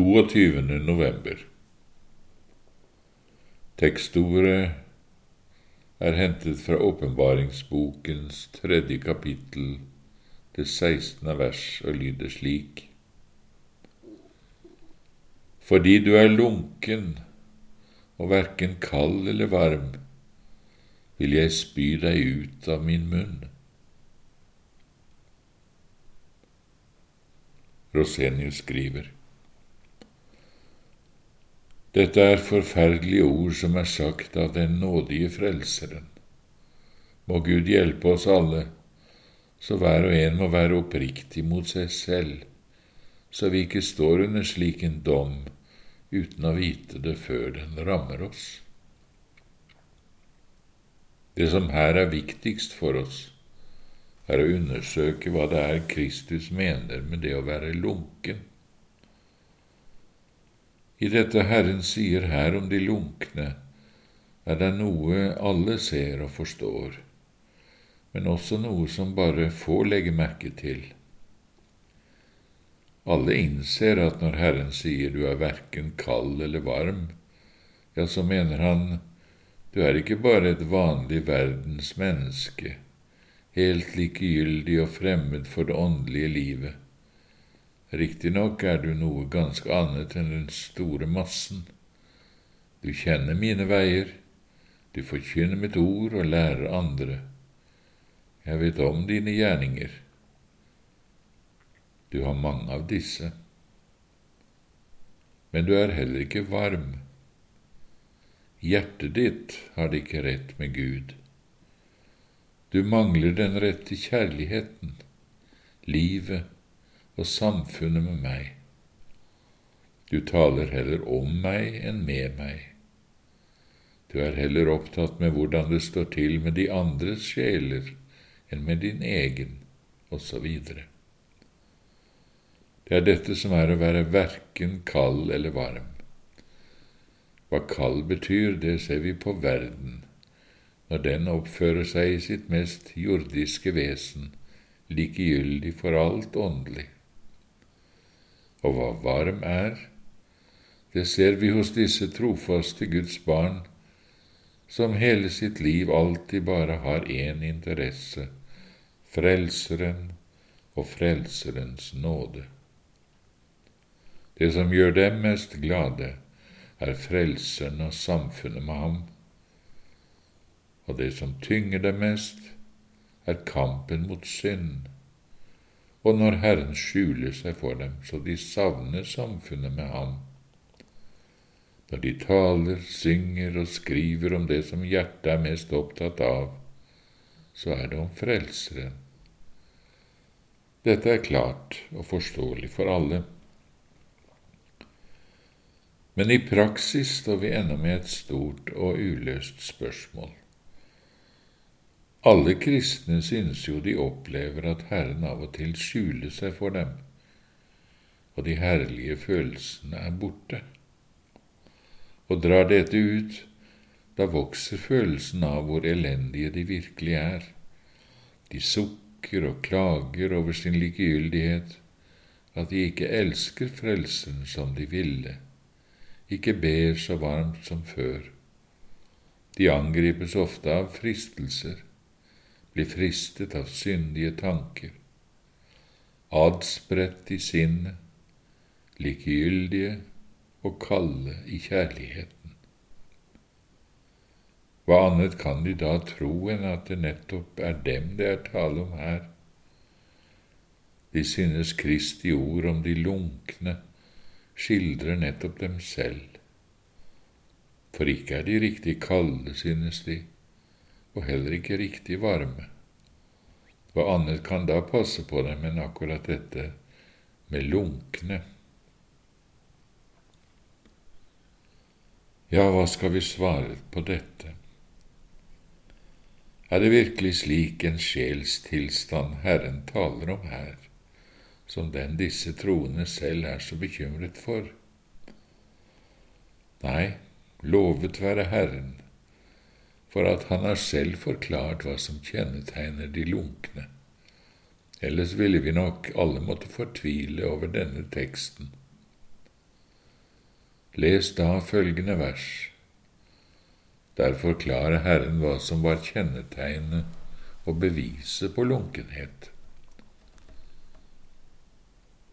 22. november. Tekstordet er hentet fra åpenbaringsbokens tredje kapittel, det 16. vers, og lyder slik. Fordi du er lunken og verken kald eller varm, vil jeg spy deg ut av min munn. Rosenius skriver. Dette er forferdelige ord som er sagt av den nådige Frelseren. Må Gud hjelpe oss alle, så hver og en må være oppriktig mot seg selv, så vi ikke står under slik en dom uten å vite det før den rammer oss. Det som her er viktigst for oss, er å undersøke hva det er Kristus mener med det å være lunken. I dette Herren sier her om de lunkne, er det noe alle ser og forstår, men også noe som bare få legger merke til. Alle innser at når Herren sier du er verken kald eller varm, ja, så mener han du er ikke bare et vanlig verdensmenneske, helt likegyldig og fremmed for det åndelige livet Riktignok er du noe ganske annet enn den store massen. Du kjenner mine veier, du forkynner mitt ord og lærer andre. Jeg vet om dine gjerninger. Du har mange av disse. Men du er heller ikke varm. Hjertet ditt har det ikke rett med Gud. Du mangler den rette kjærligheten, livet, og samfunnet med meg. Du taler heller om meg enn med meg. Du er heller opptatt med hvordan det står til med de andres sjeler enn med din egen, osv. Det er dette som er å være verken kald eller varm. Hva kald betyr, det ser vi på verden, når den oppfører seg i sitt mest jordiske vesen, likegyldig for alt åndelig. Og hva varm er, det ser vi hos disse trofaste Guds barn, som hele sitt liv alltid bare har én interesse, Frelseren og Frelserens nåde. Det som gjør dem mest glade, er Frelseren og samfunnet med ham, og det som tynger dem mest, er kampen mot synd og når Herren skjuler seg for dem så de savner samfunnet med ham. Når de taler, synger og skriver om det som hjertet er mest opptatt av, så er det om Frelseren. Dette er klart og forståelig for alle. Men i praksis står vi ennå med et stort og uløst spørsmål. Alle kristne synes jo de opplever at Herren av og til skjuler seg for dem, og de herlige følelsene er borte. Og drar dette ut, da vokser følelsen av hvor elendige de virkelig er. De sukker og klager over sin likegyldighet, at de ikke elsker Frelseren som de ville, ikke ber så varmt som før. De angripes ofte av fristelser blir fristet av syndige tanker, adspredt i sinnet, likegyldige og kalde i kjærligheten. Hva annet kan de da tro enn at det nettopp er dem det er tale om her? De synes Kristi ord om de lunkne skildrer nettopp dem selv. For ikke er de riktig kalde, synes de, og heller ikke riktig varme. Hva annet kan da passe på dem enn akkurat dette med lunkne? Ja, hva skal vi svare på dette? Er det virkelig slik en sjelstilstand Herren taler om her, som den disse troende selv er så bekymret for? Nei, lovet være Herren, for at han har selv forklart hva som kjennetegner de lunkne. Ellers ville vi nok alle måtte fortvile over denne teksten. Les da følgende vers. Der forklarer Herren hva som var kjennetegnet og beviset på lunkenhet.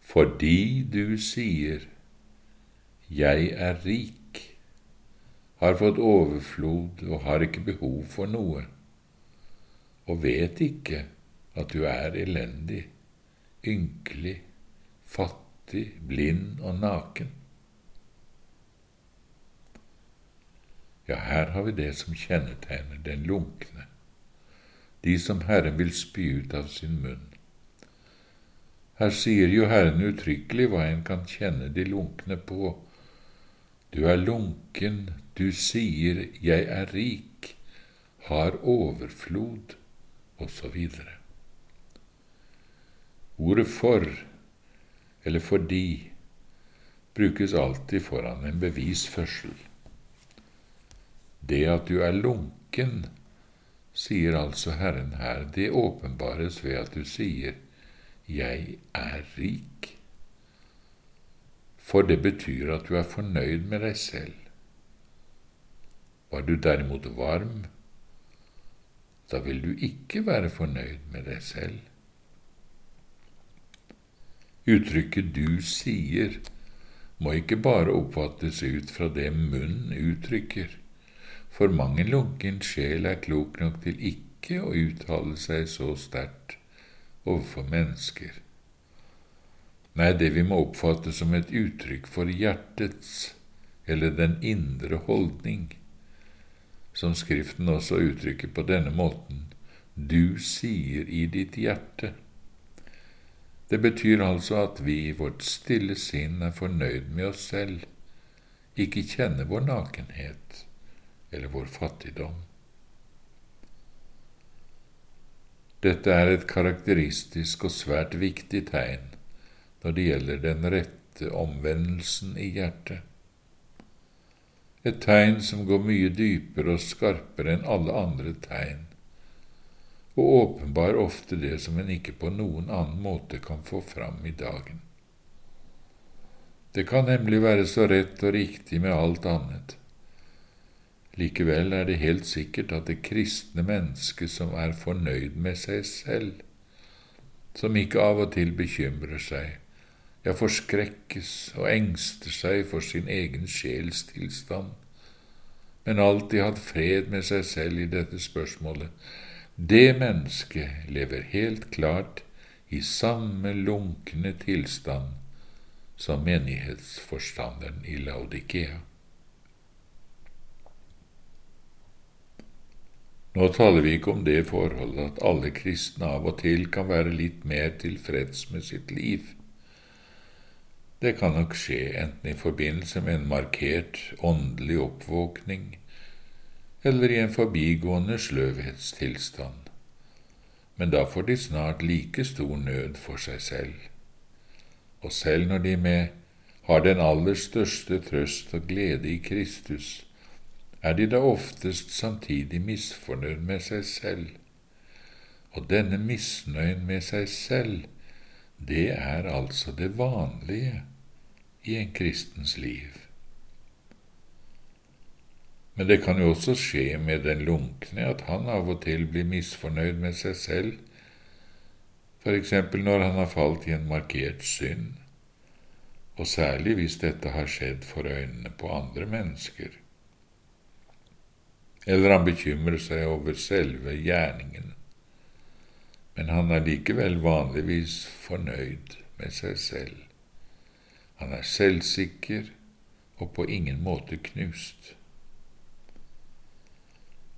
Fordi du sier Jeg er rik, har fått overflod og har ikke behov for noe, og vet ikke at du er elendig, ynkelig, fattig, blind og naken. Ja, her har vi det som kjennetegner den lunkne, de som Herren vil spy ut av sin munn. Her sier jo Herren uttrykkelig hva en kan kjenne de lunkne på. Du er lunken, du sier jeg er rik, har overflod, osv. Ordet for eller fordi brukes alltid foran en bevisførsel. Det at du er lunken, sier altså Herren her, det åpenbares ved at du sier Jeg er rik. For det betyr at du er fornøyd med deg selv. Var du derimot varm, da vil du ikke være fornøyd med deg selv. Uttrykket du sier må ikke bare oppfattes ut fra det munnen uttrykker, for mang en lunken sjel er klok nok til ikke å uttale seg så sterkt overfor mennesker. Nei, det vi må oppfatte som et uttrykk for hjertets eller den indre holdning, som Skriften også uttrykker på denne måten, du sier i ditt hjerte. Det betyr altså at vi i vårt stille sinn er fornøyd med oss selv, ikke kjenner vår nakenhet eller vår fattigdom. Dette er et karakteristisk og svært viktig tegn når det gjelder den rette omvendelsen i hjertet. Et tegn som går mye dypere og skarpere enn alle andre tegn og åpenbar ofte det som en ikke på noen annen måte kan få fram i dagen. Det kan nemlig være så rett og riktig med alt annet. Likevel er det helt sikkert at det kristne mennesket som er fornøyd med seg selv, som ikke av og til bekymrer seg, ja, forskrekkes og engster seg for sin egen sjels tilstand, men alltid hatt fred med seg selv i dette spørsmålet, det mennesket lever helt klart i samme lunkne tilstand som menighetsforstanderen i Laudikea. Nå taler vi ikke om det forholdet at alle kristne av og til kan være litt mer tilfreds med sitt liv. Det kan nok skje enten i forbindelse med en markert åndelig oppvåkning eller i en forbigående sløvhetstilstand, men da får de snart like stor nød for seg selv. Og selv når de med har den aller største trøst og glede i Kristus, er de da oftest samtidig misfornøyd med seg selv. Og denne misnøyen med seg selv, det er altså det vanlige i en kristens liv. Men det kan jo også skje med den lunkne at han av og til blir misfornøyd med seg selv, eksempel når han har falt i en markert synd, og særlig hvis dette har skjedd for øynene på andre mennesker. Eller han bekymrer seg over selve gjerningen, men han er likevel vanligvis fornøyd med seg selv. Han er selvsikker og på ingen måte knust.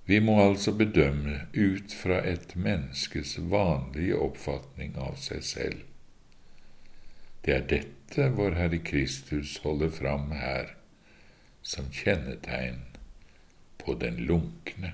Vi må altså bedømme ut fra et menneskes vanlige oppfatning av seg selv. Det er dette vår Herre Kristus holder fram her som kjennetegn på den lunkne.